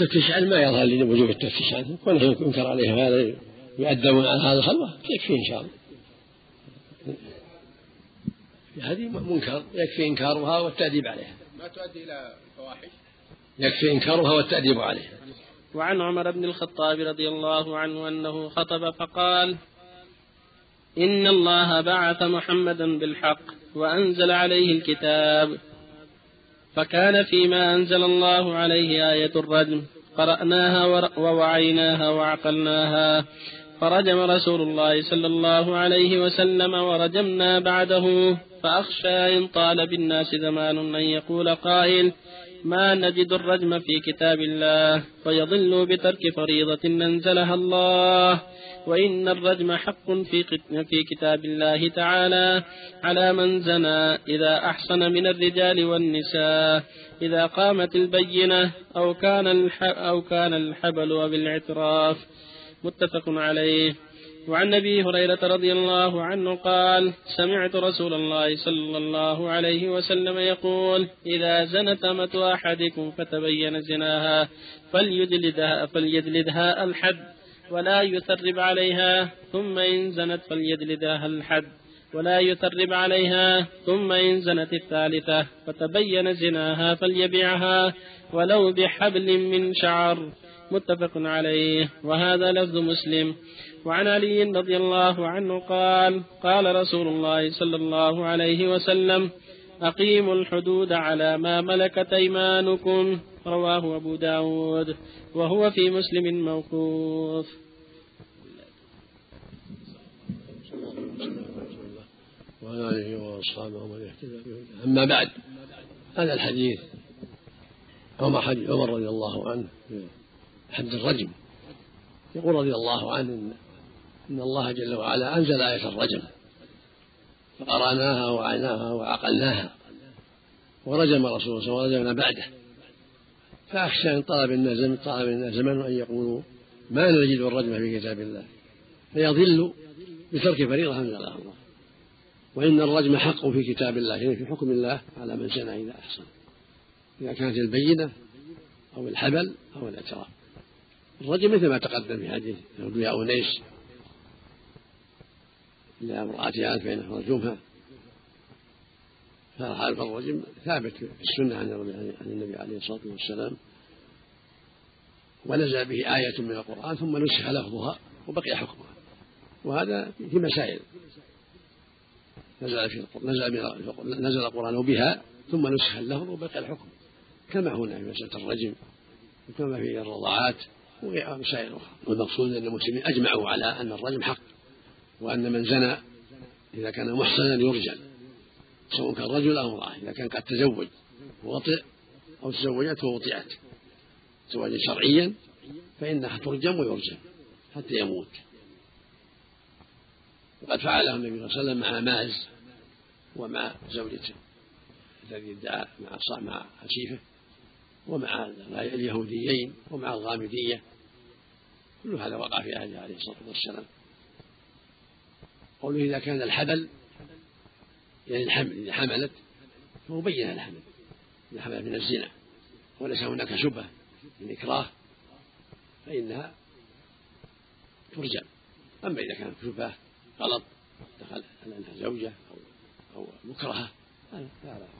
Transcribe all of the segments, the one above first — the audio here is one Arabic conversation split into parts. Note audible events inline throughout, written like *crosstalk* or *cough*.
التفتيش عنه ما يظهر لي وجوب التفتيش عنه كونه ينكر عليه هذا يؤدبون على هذا الخلوة. يكفي إن شاء الله. هذه منكر يكفي إنكارها والتأديب عليها. ما تؤدي إلى فواحش؟ يكفي إنكارها والتأديب عليها. وعن عمر بن الخطاب رضي الله عنه أنه خطب فقال إن الله بعث محمدا بالحق وأنزل عليه الكتاب. فكان فيما أنزل الله عليه آية الرجم. قرأناها ووعيناها وعقلناها. فرجم رسول الله صلى الله عليه وسلم ورجمنا بعده. فأخشى إن طال بالناس زمان أن يقول قائل ما نجد الرجم في كتاب الله فيضل بترك فريضة أنزلها الله. وإن الرجم حق في في كتاب الله تعالى على من زنى إذا أحسن من الرجال والنساء. إذا قامت البينة أو كان أو كان الحبل وبالاعتراف متفق عليه. وعن أبي هريرة رضي الله عنه قال سمعت رسول الله صلى الله عليه وسلم يقول إذا زنت أمة أحدكم فتبين زناها فليجلدها فليجلدها الحد ولا يثرب عليها ثم إن زنت فليجلدها الحد ولا يثرب عليها ثم إن زنت الثالثة فتبين زناها فليبيعها ولو بحبل من شعر. متفق عليه. وهذا لفظ مسلم. وعن علي رضي الله عنه قال قال رسول الله صلى الله عليه وسلم أقيموا الحدود على ما ملكت أيمانكم. رواه أبو داود وهو في مسلم موقوف. وعلى آله وأصحابه ومن اهتدى أما بعد هذا الحديث عمر حديث عمر رضي الله عنه حد الرجم يقول رضي الله عنه إن, الله جل وعلا أنزل آية الرجم. فقرأناها ووعيناها وعقلناها ورجم رسول الله صلى الله عليه وسلم ورجمنا بعده. فأخشى إن طلب الناس طلب الناس زمن أن يقولوا ما نجد الرجم في كتاب الله. فيضل بترك فريضة أنزلها الله. وإن الرجم حق في كتاب الله يعني في حكم الله على من زنى إذا أحسن. إذا كانت البينة أو الحبل أو الاعتراف الرجم مثل ما تقدم في حديث يا أنيس لامرأتها بين رجمها فهذا الرجم ثابت في السنة عن النبي عليه الصلاة والسلام. ونزل به آية من القرآن ثم نسخ لفظها وبقي حكمها. وهذا في مسائل. نزل في نزل نزل القرآن بها ثم نسخ اللفظ وبقي الحكم. كما هنا في مسألة الرجم وكما في الرضاعات ومسائل أخرى. والمقصود أن المسلمين أجمعوا على أن الرجم حق. وأن من زنى إذا كان محصنا يرجم سواء كان رجل أو امرأة إذا كان قد تزوج ووطئ أو تزوجت ووطئت زواجا شرعيا فإنها ترجم ويرجم حتى يموت. وقد فعله النبي صلى الله عليه وسلم مع ماز ومع زوجته الذي ادعى مع مع حشيفه ومع اليهوديين ومع الغامدية. كل هذا وقع في عهده عليه الصلاة والسلام. قوله إذا كان الحبل يعني الحمل إذا حملت فهو بين الحمل إذا حملت من الزنا. وليس هناك شبهة من إكراه فإنها ترجم أما إذا كانت شبهة غلط دخل أنها زوجة أو أو مكرهة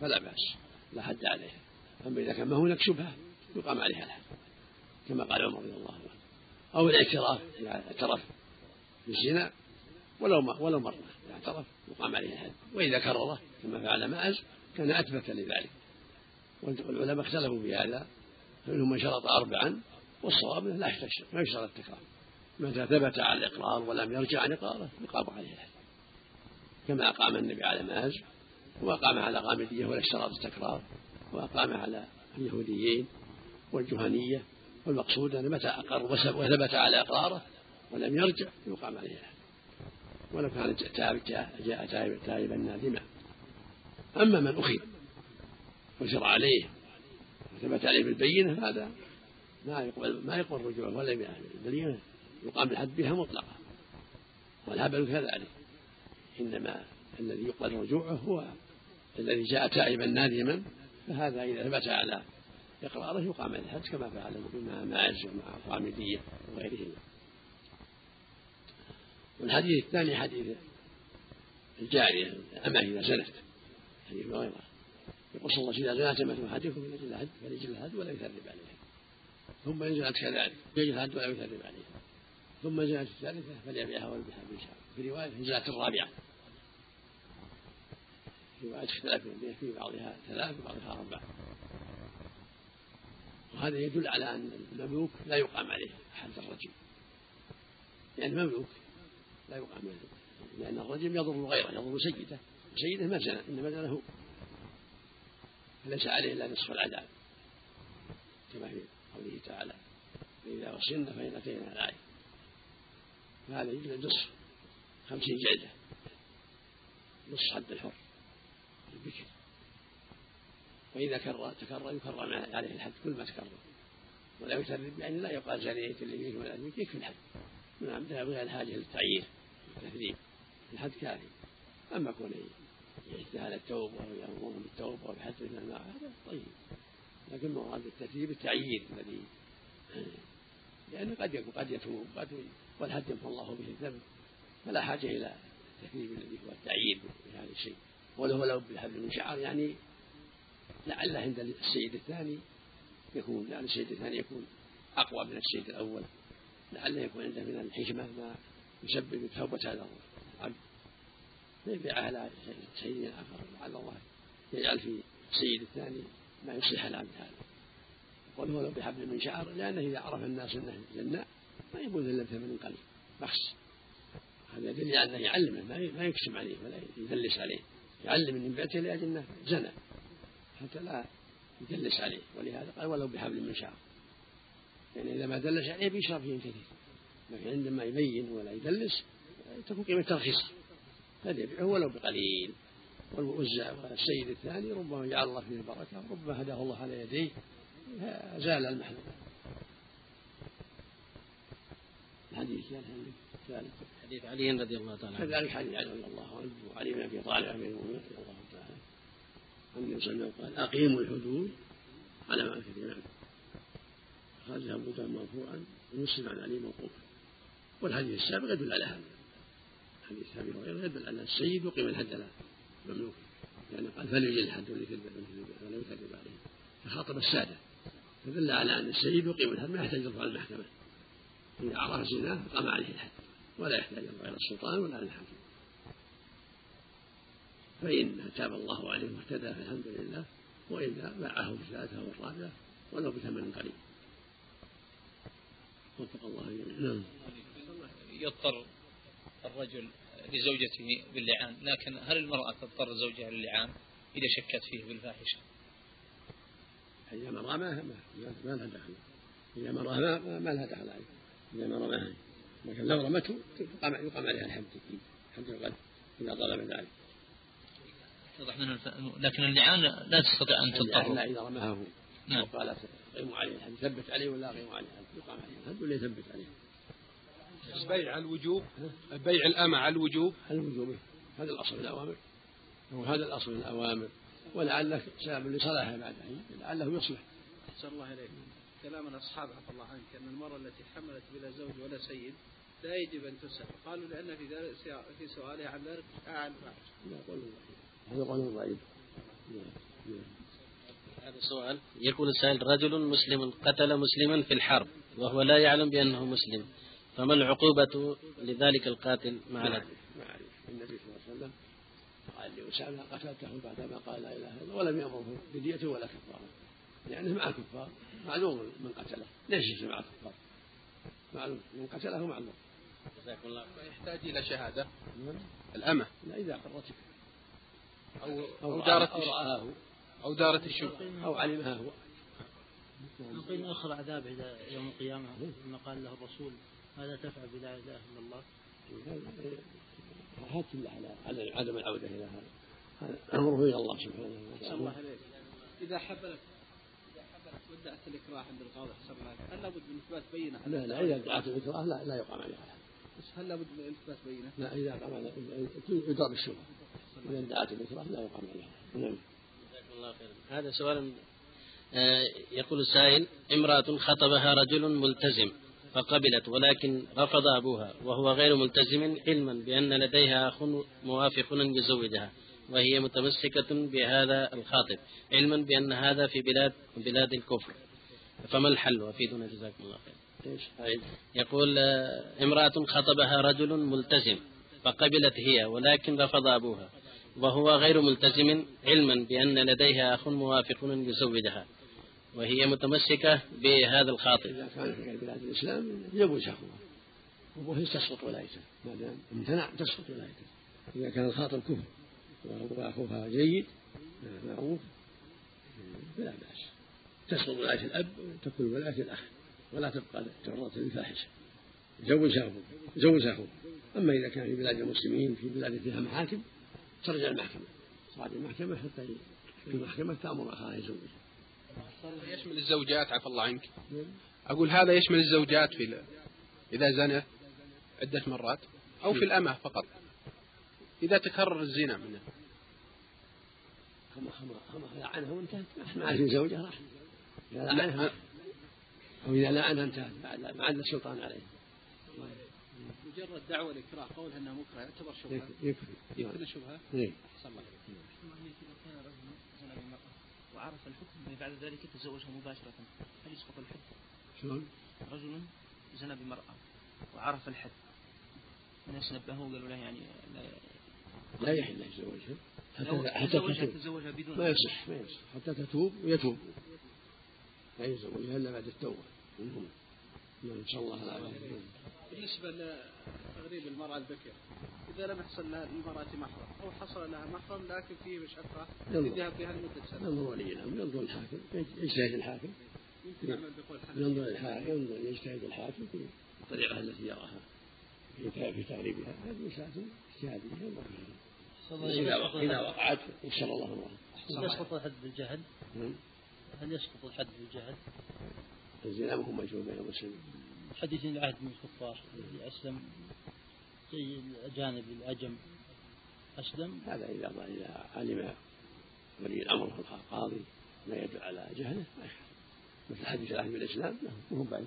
فلا بأس لا حد عليها. أما إذا كان ما هناك شبهة يقام عليها الحد كما قال عمر رضي الله عنه. أو الاعتراف إذا اعترف بالزنا ولو ولو مرة اعترف يقام عليه الحد. وإذا كرره كما فعل مآز كان أثبت لذلك. والعلماء اختلفوا في هذا. فمنهم من شرط أربعا والصواب لا يحتاج ما يشترط التكرار. متى ثبت على الإقرار ولم يرجع عن إقراره يقام عليه الحد. كما أقام النبي على مآز وأقام على غامدية ولا اشترط التكرار وأقام على اليهوديين والجهنية. والمقصود أن متى أقر وثبت على إقراره ولم يرجع يقام عليه ولو كان جاء تائبا نادما أما من أخذ وجر عليه وثبت عليه بالبينة هذا ما يقبل ما يقبل رجوعه ولا البينة يقام الحد بها مطلقة. والهبل كذلك. إنما الذي يقبل رجوعه هو الذي جاء تائبا نادما فهذا إذا ثبت على إقراره يقام الحد كما فعل مع ماعز ومع الغامدية وغيرهما. والحديث الثاني حديث الجارية الأمة إذا زنت حديث هريرة يقول صلى الله عليه وسلم إذا زنت أمة أحدكم فليجلدها الحد فليجلدها الحد ولا يثرب عليها ثم إن زنت كذلك. فليجلدها الحد ولا يثرب عليها ثم زنت الثالثة فليبعها ولو بحبل من شعر في رواية زنت الرابعة. في رواية اختلاف في بعضها ثلاث وبعضها أربعة وهذا يدل على أن المملوك لا يقام عليه حد الرجل. يعني المملوك لا يقام عليه لأن الرجل يضر غيره يضر سيده. سيده ما زنى إنما زنى هو فليس عليه إلا نصف العذاب كما في قوله تعالى فإذا وصلنا فإن أتينا الآية فهذا يجلد نصف خمسين جلدة. نصف حد الحر البكر. وإذا كرر تكرر يكرر عليه الحد كل ما تكرر. ولا يكرر يعني لا يقال زنيت اللي فيك ولا يكفي الحد من عمدها بغير الحاجة للتعيير والتثريب الحد كافي. أما كون يجتهد التوبة ويأمرهم بالتوبة وبحث من الماء هذا طيب. لكن مراد التثريب التعيير الذي *clears throat* لأنه قد يكون قد يتوب قد والحد يمحو الله به الذنب فلا حاجة إلى التثريب الذي هو التعيير بهذا الشيء. وله لو بحبل من شعر يعني لعل عند السيد الثاني يكون لعل السيد الثاني يكون أقوى من السيد الأول. لعل يكون عنده من الحكمة ما يسبب توبة هذا العبد فيبيع على سيد آخر لعل الله. يجعل في السيد الثاني ما يصلح العبد هذا. يقول هو لو بحبل من شعر لأنه إذا عرف الناس أنه جناء ما يقول إلا بثمن قليل بخس. هذا يدل على أنه يعلمه ما يكتم عليه ولا يدلس عليه. يعلم أن بعته لأجل أنه زنى. حتى لا يدلس عليه. ولهذا قال ولو بحبل من شعر. يعني إذا ما دلس عليه بيشرب فيه كثير. لكن عندما يبين ولا يدلس تكون قيمة ترخيصة. فليبيعه ولو بقليل. والسيد الثاني ربما جعل الله فيه البركة ربما هداه الله على يديه زال المحذور. الحديث الثالث. حديث علي رضي الله تعالى عنه. كذلك حديث علي رضي الله عنه وعلي بن أبي طالب امير المؤمنين رضي الله تعالى عنه. النبي صلى الله عليه وسلم قال أقيموا الحدود على ما في الامام خرجها ابو داود مرفوعا ومسلم عن علي موقوفا. والحديث السابق يدل على هذا. حديث ابي هريره يدل على السيد يقيم الحد له مملوك. لأنه يعني قال فليجل الحد ولا يكذب عليه. فخاطب السادة. فدل على أن السيد يقيم الحد ما يحتاج يرفع المحكمة. إذا عرف زناه قام عليه الحد. ولا يحتاج إلى السلطان ولا الحاكم. فإن تاب الله عليه واهتدى فالحمد لله. وإلا باعه بالثالثة والرابعة ولو بثمن قليل. وفق الله جميعا. نعم. يضطر الرجل لزوجته باللعان لكن هل المرأة تضطر زوجها للعان؟ إذا شكت فيه بالفاحشة. ما رماها ما, ما لها دخل. إذا ما رماها ما لها دخل عليه. إذا ما رماها لكن لو رمته يقام, يقام عليها الحد حد القذف إذا طلب ذلك. الف... لكن اللعان لا تستطيع أن تضطر. لا إذا رماه. نعم. وقالت قيموا عليه الحد ثبت عليه ولا قيموا عليه الحد يقام عليه الحد ولا يثبت عليه؟ البيع على الوجوب بيع الأمة على الوجوب. على الوجوب هذا الأصل من الأوامر. وهذا الأصل من الأوامر. ولعله سبب لصلاحه بعد حين لعله يصلح. أحسن الله إليك. كلام الأصحاب عفى الله عنك أن المرأة التي حملت بلا زوج ولا سيد لا يجب أن تسأل. قالوا لأن في ذلك في سؤالها عن ذلك أعلى لا قول هذا قول ضعيف. هذا سؤال. يقول السائل رجل مسلم قتل مسلما في الحرب وهو لا يعلم بأنه مسلم. فما العقوبة لذلك القاتل مع ما أعرف النبي صلى الله عليه وسلم قال لأسامة قتلته بعدما قال لا إله إلا الله ولم يأمره بدية ولا كفارة. لأنه مع الكفار معلوم من قتله. ليس مع الكفار؟ معلوم. من قتله معلوم. جزاكم الله يحتاج إلى شهادة. نعم. الأمة. لا إذا قرتك أو أو دارت أو رآه. أو دارت الشبهة أو علمها هو نقيم آخر عذاب إذا يوم القيامة. لما قال له الرسول ماذا تفعل بلا إله إلا الله؟ حاكم على على عدم العودة إلى هذا أمره إلى الله سبحانه وتعالى. الله عليك. إذا حبلت إذا حبلت ودعت الإكراه عند القاضي حسب هل لابد من إثبات بينة؟ لا لا إذا دعت الإكراه لا لا يقام عليها بس هل لابد من إثبات بينة؟ لا إذا قام على يضرب الشبهة إذا دعت الإكراه لا يقام عليها نعم جزاكم الله خيرا هذا سؤال آه، يقول السائل امرأة خطبها رجل ملتزم فقبلت ولكن رفض أبوها وهو غير ملتزم علما بأن لديها أخ موافق يزوجها وهي متمسكة بهذا الخاطب علما بأن هذا في بلاد بلاد الكفر. فما الحل؟ وفيدنا جزاكم الله خير يقول آه، امرأة خطبها رجل ملتزم فقبلت هي ولكن رفض أبوها وهو غير ملتزم علما بأن لديها أخ موافق يزوجها وهي متمسكة بهذا الخاطب إذا كان في غير بلاد الإسلام يجوز اخوها وهي تسقط ولايته. ما دام امتنع تسقط ولايته. إذا كان الخاطب كفر. واخوها جيد معروف. فلا بأس. تسقط ولاية الأب وتكون ولاية الأخ. ولا تبقى تعرض للفاحشه زوجها زوجها أما إذا كان في بلاد المسلمين في بلاد فيها محاكم ترجع المحكمة. صار المحكمة حتى في المحكمة تأمر أخاها يزوجها. يشمل الزوجات عفى الله عنك. أقول هذا يشمل الزوجات في إذا زنى عدة مرات أو في الأمة فقط. إذا تكرر الزنا منه. لعنها وانتهت ما عاد زوجها راح. إذا لا. لعنها أو إذا لعنها انتهت ما عاد السلطان عليه. مجرد دعوة الإكراه قولها أنها مكره يعتبر شبهة. يكفي يكفي. شبهة. إيه. أحسن الله إليك. إذا كان رجل زنى بالمرأة وعرف الحكم بعد ذلك تزوجها مباشرة. هل يسقط الحد؟ شلون؟ رجل زنى بمرأة وعرف الحد الناس نبهوه وقالوا له يعني لا لا يحل يتزوجها. حتى تتوب. تزوجها بدون ما يصح ما يصح. حتى تتوب ويتوب لا يتزوجها إلا بعد التوبة. منهم نسأل الله. العافية بالنسبة لتغريب المرأة البكر إذا لم يحصل لها المرأة محرم أو حصل لها محرم لكن فيه مشقة. للذهاب بها لمدة سنة. ينظر ولي الأمر ينظر الحاكم يجتهد الحاكم. ينظر الحاكم ينظر يجتهد الحاكم في الطريقة التي يراها في تغريبها. هذه مسألة اجتهادية ينظر فيها. إذا إذا وقعت يسر الله أمرها يسقط الحد بالجهل؟ نعم. هل يسقط الحد بالجهل؟ الزنا ما هو مجهول بين المسلمين حديث العهد من الكفار. الذي أسلم. زي الأجانب الأجم. أسلم. هذا إذا إذا علم ولي الأمر القاضي ما يدل على جهله ما مثل حديث العهد بالإسلام له مو بعيد.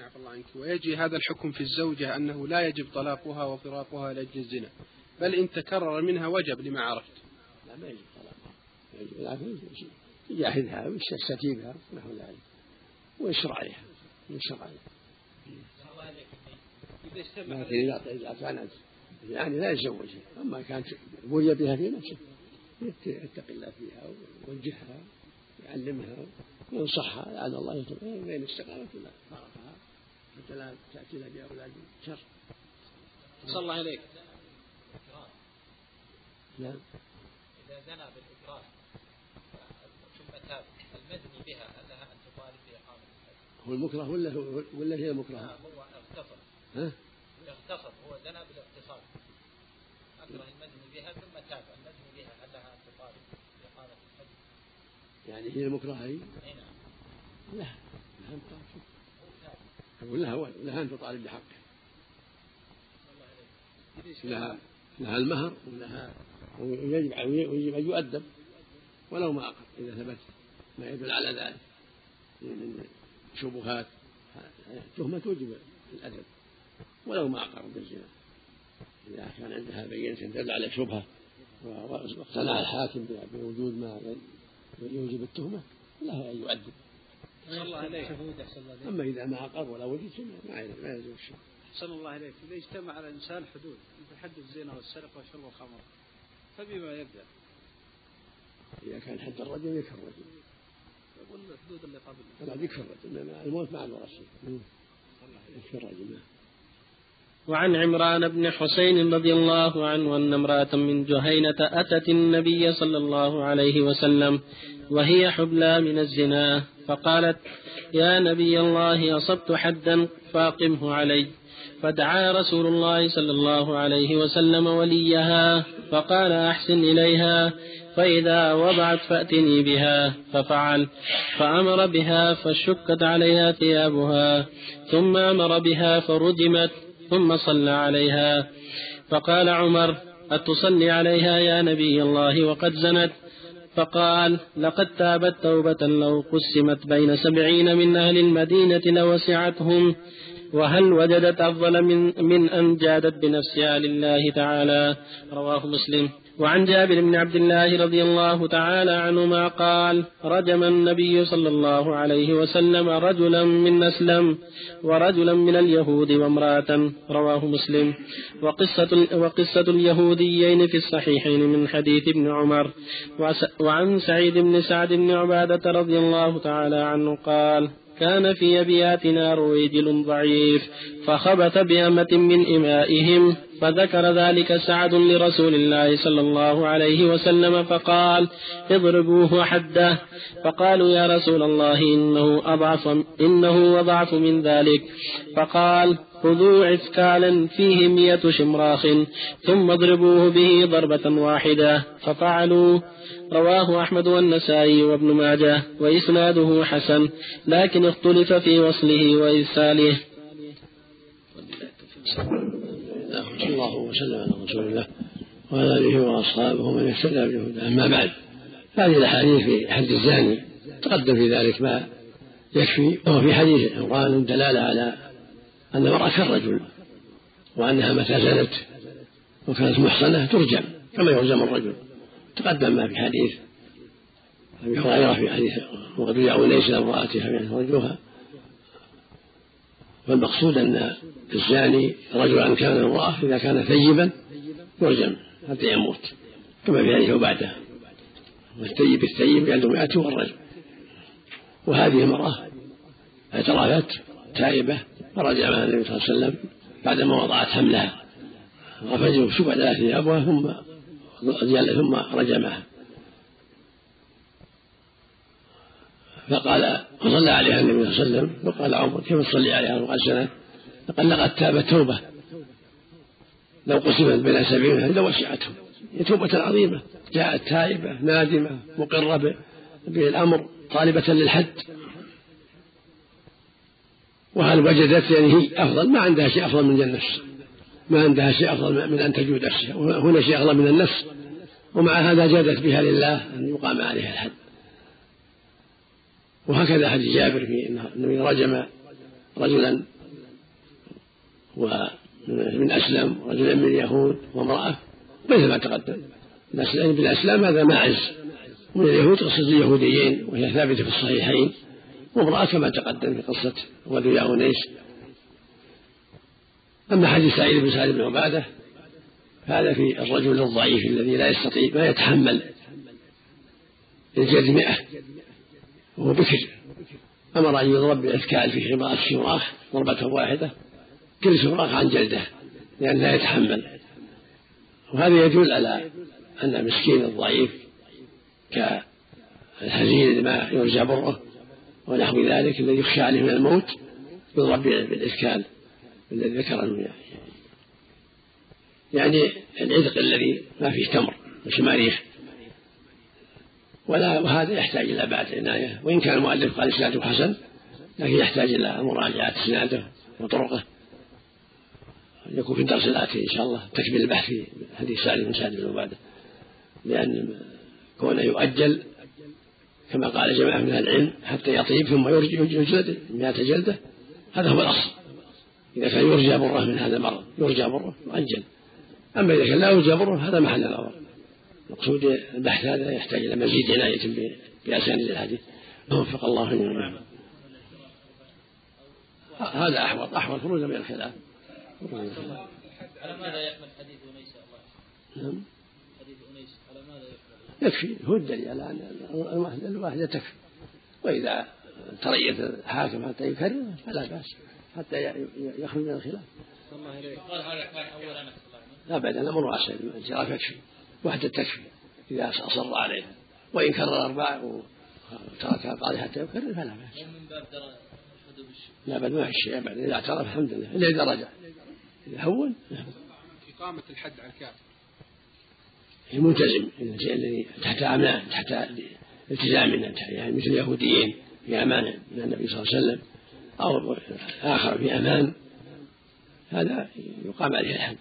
عفى الله عنك. ويجي هذا الحكم في الزوجة أنه لا يجب طلاقها وفراقها لأجل الزنا. بل إن تكرر منها وجب لما عرفت. لا ما يجب طلاقها. يجب يجاهدها ويستتيبها نحو ذلك ويسر عليها إذا اجتمع لكن إذا إذا كانت يعني لا يتزوجها أما كانت بلي بها في نفسه. يت- يتقي الله فيها ويوجهها يعلمها وينصحها لعل الله يتوب بين استقامت ولا فارقها حتى لا تأتي لها بأولاد شر. صلى الله إليك نعم. إذا زنى بالإكراه ثم تاب المدني بها هل لها أن تطالب بإقامة الحد؟ هو المكره ولا هو ولا هي المكرهة؟ هو اغتصب. ها؟ اغتصب هو زنى بالاغتصاب. أكره المدني بها ثم تاب. المدني بها هل لها أن تطالب بإقامة الحد؟ يعني هي المكرهة هي؟ أي نعم. لها لها أن تطالب أقول لها لها أن تطالب بحقه لها لها المهر ولها ويجب ويجب أن يؤدب. ولو ما أقر إذا ثبت ما يدل على ذلك. من شبهات التهمة توجب الأدب ولو ما أقر بالزنا إذا كان عندها بينة تدل على شبهة واقتنع الحاكم بوجود ما يوجب التهمة لها أن يؤدب عليك. عليك. أما إذا ما أقر ولا وجد ما ما يلزم الشيء أحسن الله إليك. إذا اجتمع على الإنسان حدود مثل حد الزنا والسرقة وشرب الخمر فبما يبدأ؟ إذا كان حد الرجل يكفر الرجل. يقول الحدود اللي قبل الرجل إنما الموت مع الورثة يكفر الرجل نعم وعن عمران بن حسين رضي الله عنه أن امرأة من جهينة أتت النبي صلى الله عليه وسلم وهي حبلى من الزنا فقالت يا نبي الله أصبت حدا فاقمه علي. فدعا رسول الله صلى الله عليه وسلم وليها فقال أحسن إليها. فإذا وضعت فأتني بها ففعل. فأمر بها فشكت عليها ثيابها. ثم أمر بها فرجمت ثم صلى عليها. فقال عمر أتصلي عليها يا نبي الله وقد زنت؟ فقال لقد تابت توبة لو قسمت بين سبعين من أهل المدينة لوسعتهم. وهل وجدت أفضل من, من أن جادت بنفسها لله تعالى؟ رواه مسلم. وعن جابر بن عبد الله رضي الله تعالى عنهما قال رجم النبي صلى الله عليه وسلم رجلا من أسلم ورجلا من اليهود وامرأة رواه مسلم. وقصة, وقصة اليهوديين في الصحيحين من حديث ابن عمر. وعن سعيد بن سعد بن عبادة رضي الله تعالى عنه قال كان في أبياتنا رويجل ضعيف فخبث بأمة من إمائهم فذكر ذلك سعد لرسول الله صلى الله عليه وسلم فقال اضربوه حده. فقالوا يا رسول الله إنه أضعف إنه أضعف من ذلك. فقال خذوا عسكالا فيه مئة شمراخ ثم اضربوه به ضربة واحدة. ففعلوا. رواه أحمد والنسائي وابن ماجه وإسناده حسن لكن اختلف في وصله وإرساله. صلى الله وسلم على رسول الله وعلى اله واصحابه ومن اهتدى بهداه اما بعد هذه الاحاديث في حد الزاني تقدم في ذلك ما يكفي وهو في حديث القران دلاله على ان المراه كالرجل وانها متى زنت وكانت محصنه ترجم كما يرجم الرجل تقدم ما في حديث ابي هريره في حديث وقد يعوا ليس امراتها بان فرجوها والمقصود أن الزاني رجلا كان امرأة إذا كان ثيبا يرجم حتى يموت كما في حديث عباده والثيب الثيب يلزم مئته والرجم وهذه المرأة اعترفت تائبة فرجمها النبي صلى الله عليه وسلم بعدما وضعت حملها. غفزه شبع ثيابها ثم ثم رجمها فقال وصلى عليها النبي صلى الله عليه وسلم فقال عمر كيف تصلي عليها وقال سنة فقال لقد تابت توبة. لو قسمت بين سبعين لوسعتهم هي توبة عظيمة. جاءت تائبة نادمة مقرة بالأمر طالبة للحد وهل وجدت يعني هي أفضل؟ ما عندها شيء أفضل من النفس. ما عندها شيء أفضل من أن تجود نفسها. هنا شيء أفضل من النفس. ومع هذا جادت بها لله أن يقام عليها الحد وهكذا حديث جابر في أنه رجم رجلا ومن أسلم رجلا من اليهود وامرأة مثل ما تقدم بالأسلام هذا ماعز. من اليهود قصة اليهوديين وهي ثابتة في الصحيحين. وامرأة كما تقدم في قصة وذو أنيس. أما حديث سعيد بن سعد بن عبادة هذا في الرجل الضعيف الذي لا يستطيع ما يتحمل. الجلد مئة. وهو بكر أمر أن يضرب بالإثكال في خمار الشراخ ضربة واحدة. كل شراخ عن جلده لأن لا يتحمل. وهذا يدل على أن المسكين الضعيف كالهزيل ما يرجى بره ونحو ذلك الذي يخشى عليه من الموت يضرب بالإثكال الذي ذكر يعني العذق الذي ما فيه تمر وشماريخ ولا وهذا يحتاج إلى بعد عناية. وإن كان المؤلف قال إسناده حسن لكن يحتاج إلى مراجعة إسناده وطرقه. يكون في الدرس الآتي إن شاء الله. تكمل البحث في حديث سعد بن سعد بن عبادة. لأن كونه يؤجل كما قال جماعة من العلم حتى يطيب ثم يجلد مئة جلدة هذا هو الأصل. إذا كان يرجى بره من هذا المرض يرجى بره يؤجل أما إذا كان لا يرجى بره هذا محل نظر. مقصود البحث هذا يحتاج إلى مزيد عناية بأسانيد الحديث. وفق الله جميعا. هذا أحوط أحوط خروجا من الخلاف. على ماذا يحمل حديث الله؟ نعم. حديث أنيس على ماذا يحمل؟ يكفي هو الدليل على الواحدة الواحدة تكفي. وإذا تريث الحاكم حتى يكرر فلا بأس حتى يخرج من الخلاف. قال هذا لا بعد الأمر واسع الانصراف يكفي. وحدة تكفي إذا أصر عليها وإن كرر أربع وتركها قال حتى يكرر فلا بأس. من باب لا بل ما في شيء بعد إذا اعترف الحمد لله. إلا إذا رجع. إذا هون إقامة الحد على الكافر. الملتزم الشيء الذي تحت أمانة تحت التزام يعني مثل اليهوديين في أمانة من النبي صلى الله عليه وسلم أو آخر في أمان هذا يقام عليه الحد.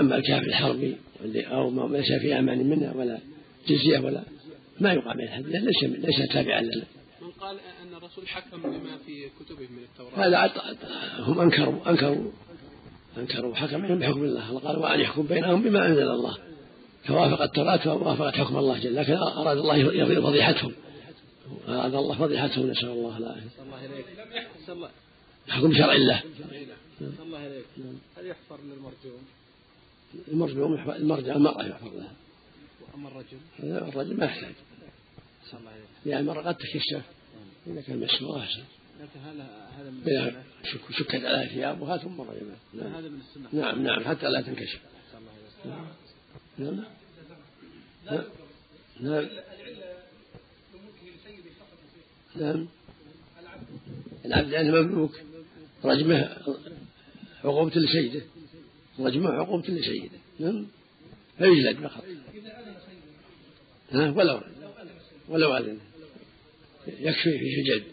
أما الكافر الحربي أو ما ليس في أمان منه ولا جزية ولا ما يقام به الحد. ليس ليس تابعا لنا من قال أن الرسول حكم بما في كتبه من التوراة. هذا هم أنكروا أنكروا أنكروا حكمهم بحكم الله. الله قال وأن يحكم بينهم بما أنزل الله. فوافق التوراة ووافقت حكم الله جل لكن أراد الله فضيحتهم. أراد الله فضيحتهم. نسأل الله العافية. الله حكم شرع الله. الله عليك. هل يحفر للمرجوم؟ يحفظ- المرجع المرأة يحفظ لها. وأما الرجل؟ الرجل ما يحتاج. يعني المرأة قد تكشف إذا كان مسموع أحسن لكن هذا هذا من شك- شكت على ثيابها ثم رجمها نعم. هذا من السنة. نعم نعم حتى لا تنكشف. نعم. نعم نعم نعم العبد يعني مملوك. رجمه عقوبة لسيده رجمه عقوبة لسيده نعم؟ فيجلد فقط. ها؟ ولو ولو أذن. يكفي في جلد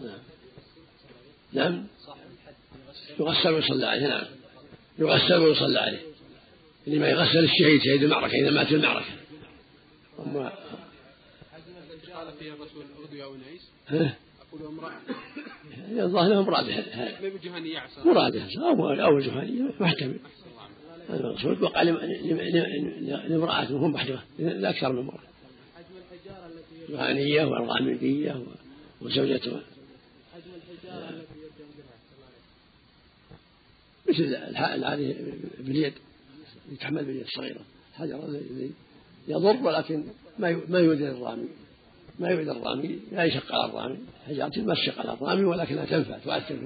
نعم. نعم؟ يغسل ويصلى عليه. نعم. يغسل ويصلى عليه. اللي ما يغسل الشهيد شهيد المعركة إذا مات في المعركة. أما قال فيها الرسول يا أنيس ها أقول امرأة الظاهر بجهنية عسى. مراده أو أو الجهنية محتمل هذا المقصود وقع لم- لم- لم- لامرأة وهم وحدها لا أكثر من امرأة. جهنية والغامدية و- وزوجته. مثل العادي باليد يتحمل باليد الصغيرة. حجر الذي يضر ولكن ما ما يؤذي الرامي ما يؤذي الرامي لا يشق على الرامي. حجارة ما تشق على الرامي ولكنها تنفع تؤثر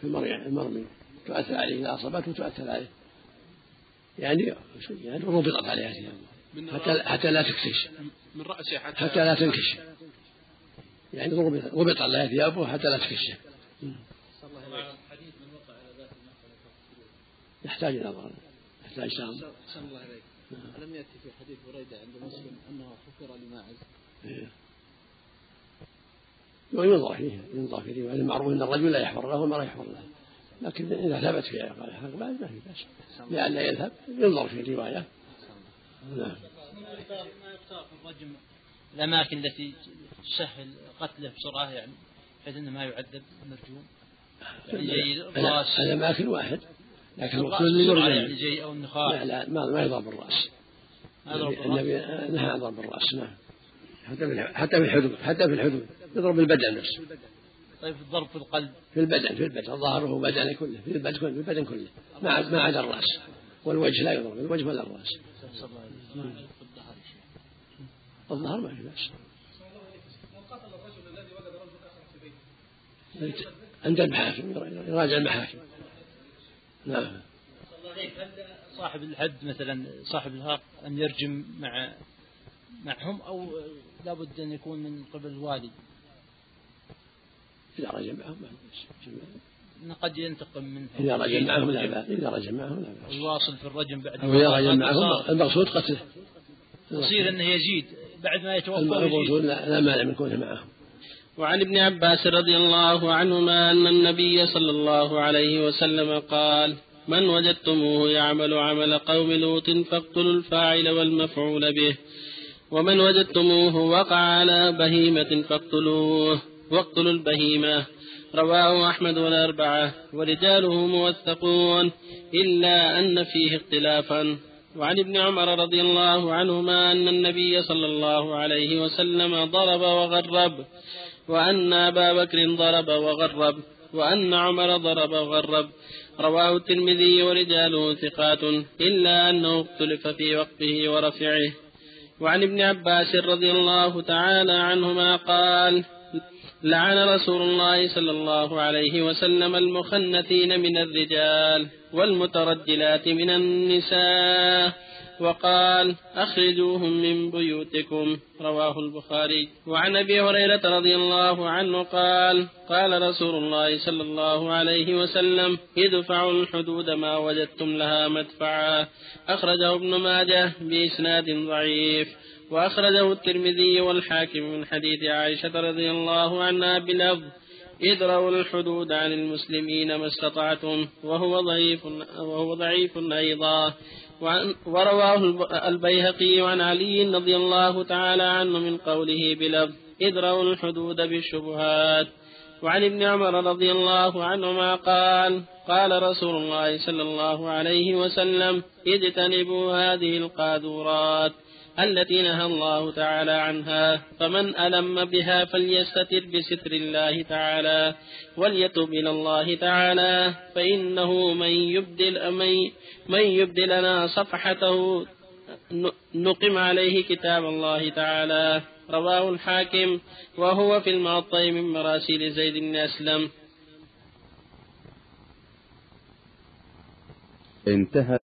في- المرمي. تؤثر عليه إذا أصابته وتؤثر عليه. يعني يعني ربطت عليها ثيابه من حتى حتى لا تكتش من رأسه حتى حتى لا تنكشف يعني ربط ربط عليها ثيابه حتى لا تكشف يحتاج إلى نظر يحتاج شام الله عليك ألم يأتي في حديث بريدة عند مسلم أنه حفر لماعز؟ إيه. وينظر فيه. ينظر في رواية المعروف أن الرجل لا يحفر له والمرأة يحفر له. لكن إذا ثبت في حق بعد ما في بأس. لئلا يذهب ينظر في الرواية نعم. ما يختار في الرجم الأماكن التي تسهل قتله بسرعة يعني بحيث أنه ما يعذب المرجوم. يعني الراس الأماكن واحد. لكن الرأس المقصود اللي بسرعة يرجم يعني زي أو النخاع لا لا ما ما يضرب بالرأس. ما يضرب النبي. نهى عن ضرب الرأس نعم. حتى في حتى في الحدود حتى في الحدود. يضرب بالبدن نفسه طيب الضرب في القلب. في البدن في البدن ظهره بدنه كله في البدن كله في البدن كله. ما عدا ما عدا الرأس. والوجه لا يضرب الوجه ولا في الظهر ما في بأس. عند المحاكم يراجع المحاكم. نعم. صاحب الحد مثلا صاحب الحق أن يرجم مع معهم أو لابد أن يكون من قبل الوالي إذا رجع معهم ما قد ينتقم منه إذا رجع معهم لا بأس. إذا رجع معهم لا بأس. ويواصل في الرجم بعد أو إذا رجع معهم المقصود قتله. يصير أنه يزيد. بعد ما يتوفى المقصود لا لا مانع من كونه معهم. وعن ابن عباس رضي الله عنهما أن النبي صلى الله عليه وسلم قال من وجدتموه يعمل عمل قوم لوط فاقتلوا الفاعل والمفعول به ومن وجدتموه وقع على بهيمة فاقتلوه. واقتلوا البهيمة. رواه أحمد والأربعة. ورجاله موثقون. إلا أن فيه اختلافا. وعن ابن عمر رضي الله عنهما أن النبي صلى الله عليه وسلم ضرب وغرب. وأن أبا بكر ضرب وغرب. وأن عمر ضرب وغرب. رواه الترمذي ورجاله ثقات. إلا أنه اختلف في وقفه ورفعه. وعن ابن عباس رضي الله تعالى عنهما قال لعن رسول الله صلى الله عليه وسلم المخنثين من الرجال والمترجلات من النساء وقال أخرجوهم من بيوتكم رواه البخاري. وعن أبي هريرة رضي الله عنه قال قال رسول الله صلى الله عليه وسلم ادفعوا الحدود ما وجدتم لها مدفعا أخرجه ابن ماجه بإسناد ضعيف. وأخرجه الترمذي والحاكم من حديث عائشة رضي الله عنها بلفظ ادروا الحدود عن المسلمين ما استطعتم وهو ضعيف وهو ضعيف أيضا. ورواه البيهقي عن علي رضي الله تعالى عنه من قوله بلفظ ادروا الحدود بالشبهات. وعن ابن عمر رضي الله عنهما قال قال رسول الله صلى الله عليه وسلم اجتنبوا هذه القاذورات. التي نهى الله تعالى عنها فمن ألم بها فليستتر بستر الله تعالى وليتب إلى الله تعالى فإنه من يبدل من, من يبدلنا صفحته نقم عليه كتاب الله تعالى. رواه الحاكم وهو في المعطي من مراسيل زيد بن أسلم. انتهى